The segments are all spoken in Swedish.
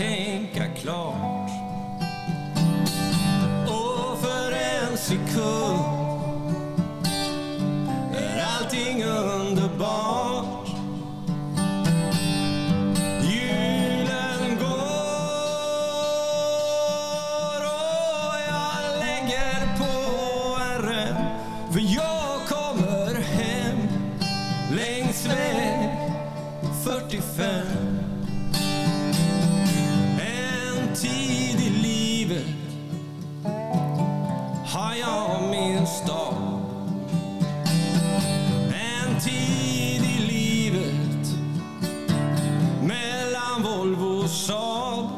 tänka klart. Och för en sekund är allting underbart. Julen går och jag lägger på en rem för jag har jag min stad. En tid i livet mellan Volvo och Saab.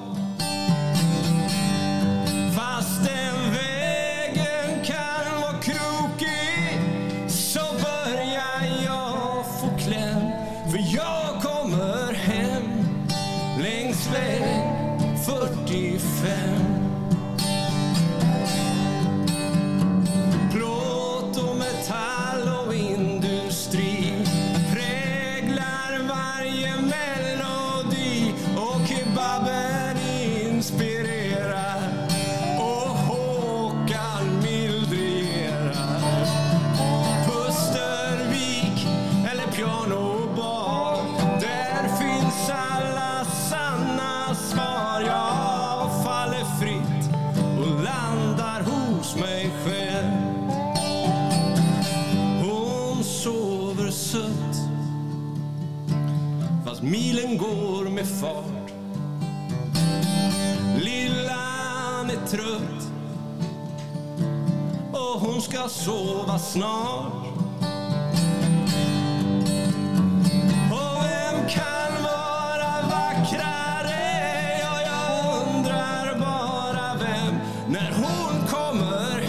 Fast den vägen kan vara krokig så börjar jag få kläm. För jag kommer hem längs väg 45 barn och barn. där finns alla sanna svar. Jag faller fritt och landar hos mig själv. Hon sover sött fast milen går med fart. Lillan är trött och hon ska sova snart. that home comer